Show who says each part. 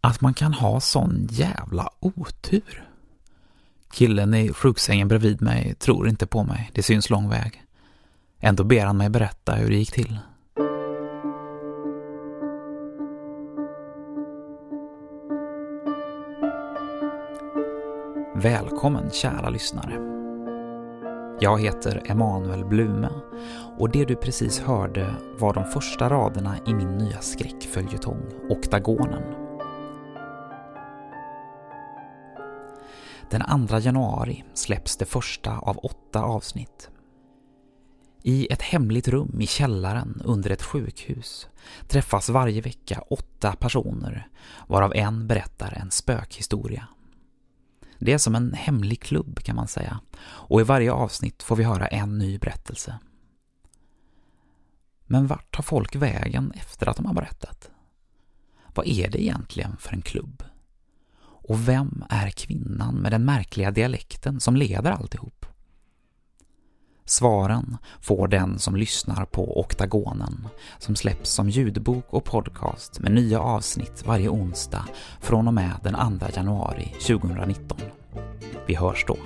Speaker 1: Att man kan ha sån jävla otur. Killen i sjuksängen bredvid mig tror inte på mig, det syns lång väg. Ändå ber han mig berätta hur det gick till. Välkommen kära lyssnare. Jag heter Emanuel Blume och det du precis hörde var de första raderna i min nya skräckföljetong Oktagonen. Den 2 januari släpps det första av åtta avsnitt. I ett hemligt rum i källaren under ett sjukhus träffas varje vecka åtta personer varav en berättar en spökhistoria. Det är som en hemlig klubb kan man säga och i varje avsnitt får vi höra en ny berättelse. Men vart tar folk vägen efter att de har berättat? Vad är det egentligen för en klubb? Och vem är kvinnan med den märkliga dialekten som leder alltihop? Svaren får den som lyssnar på Oktagonen som släpps som ljudbok och podcast med nya avsnitt varje onsdag från och med den 2 januari 2019. Vi hörs då.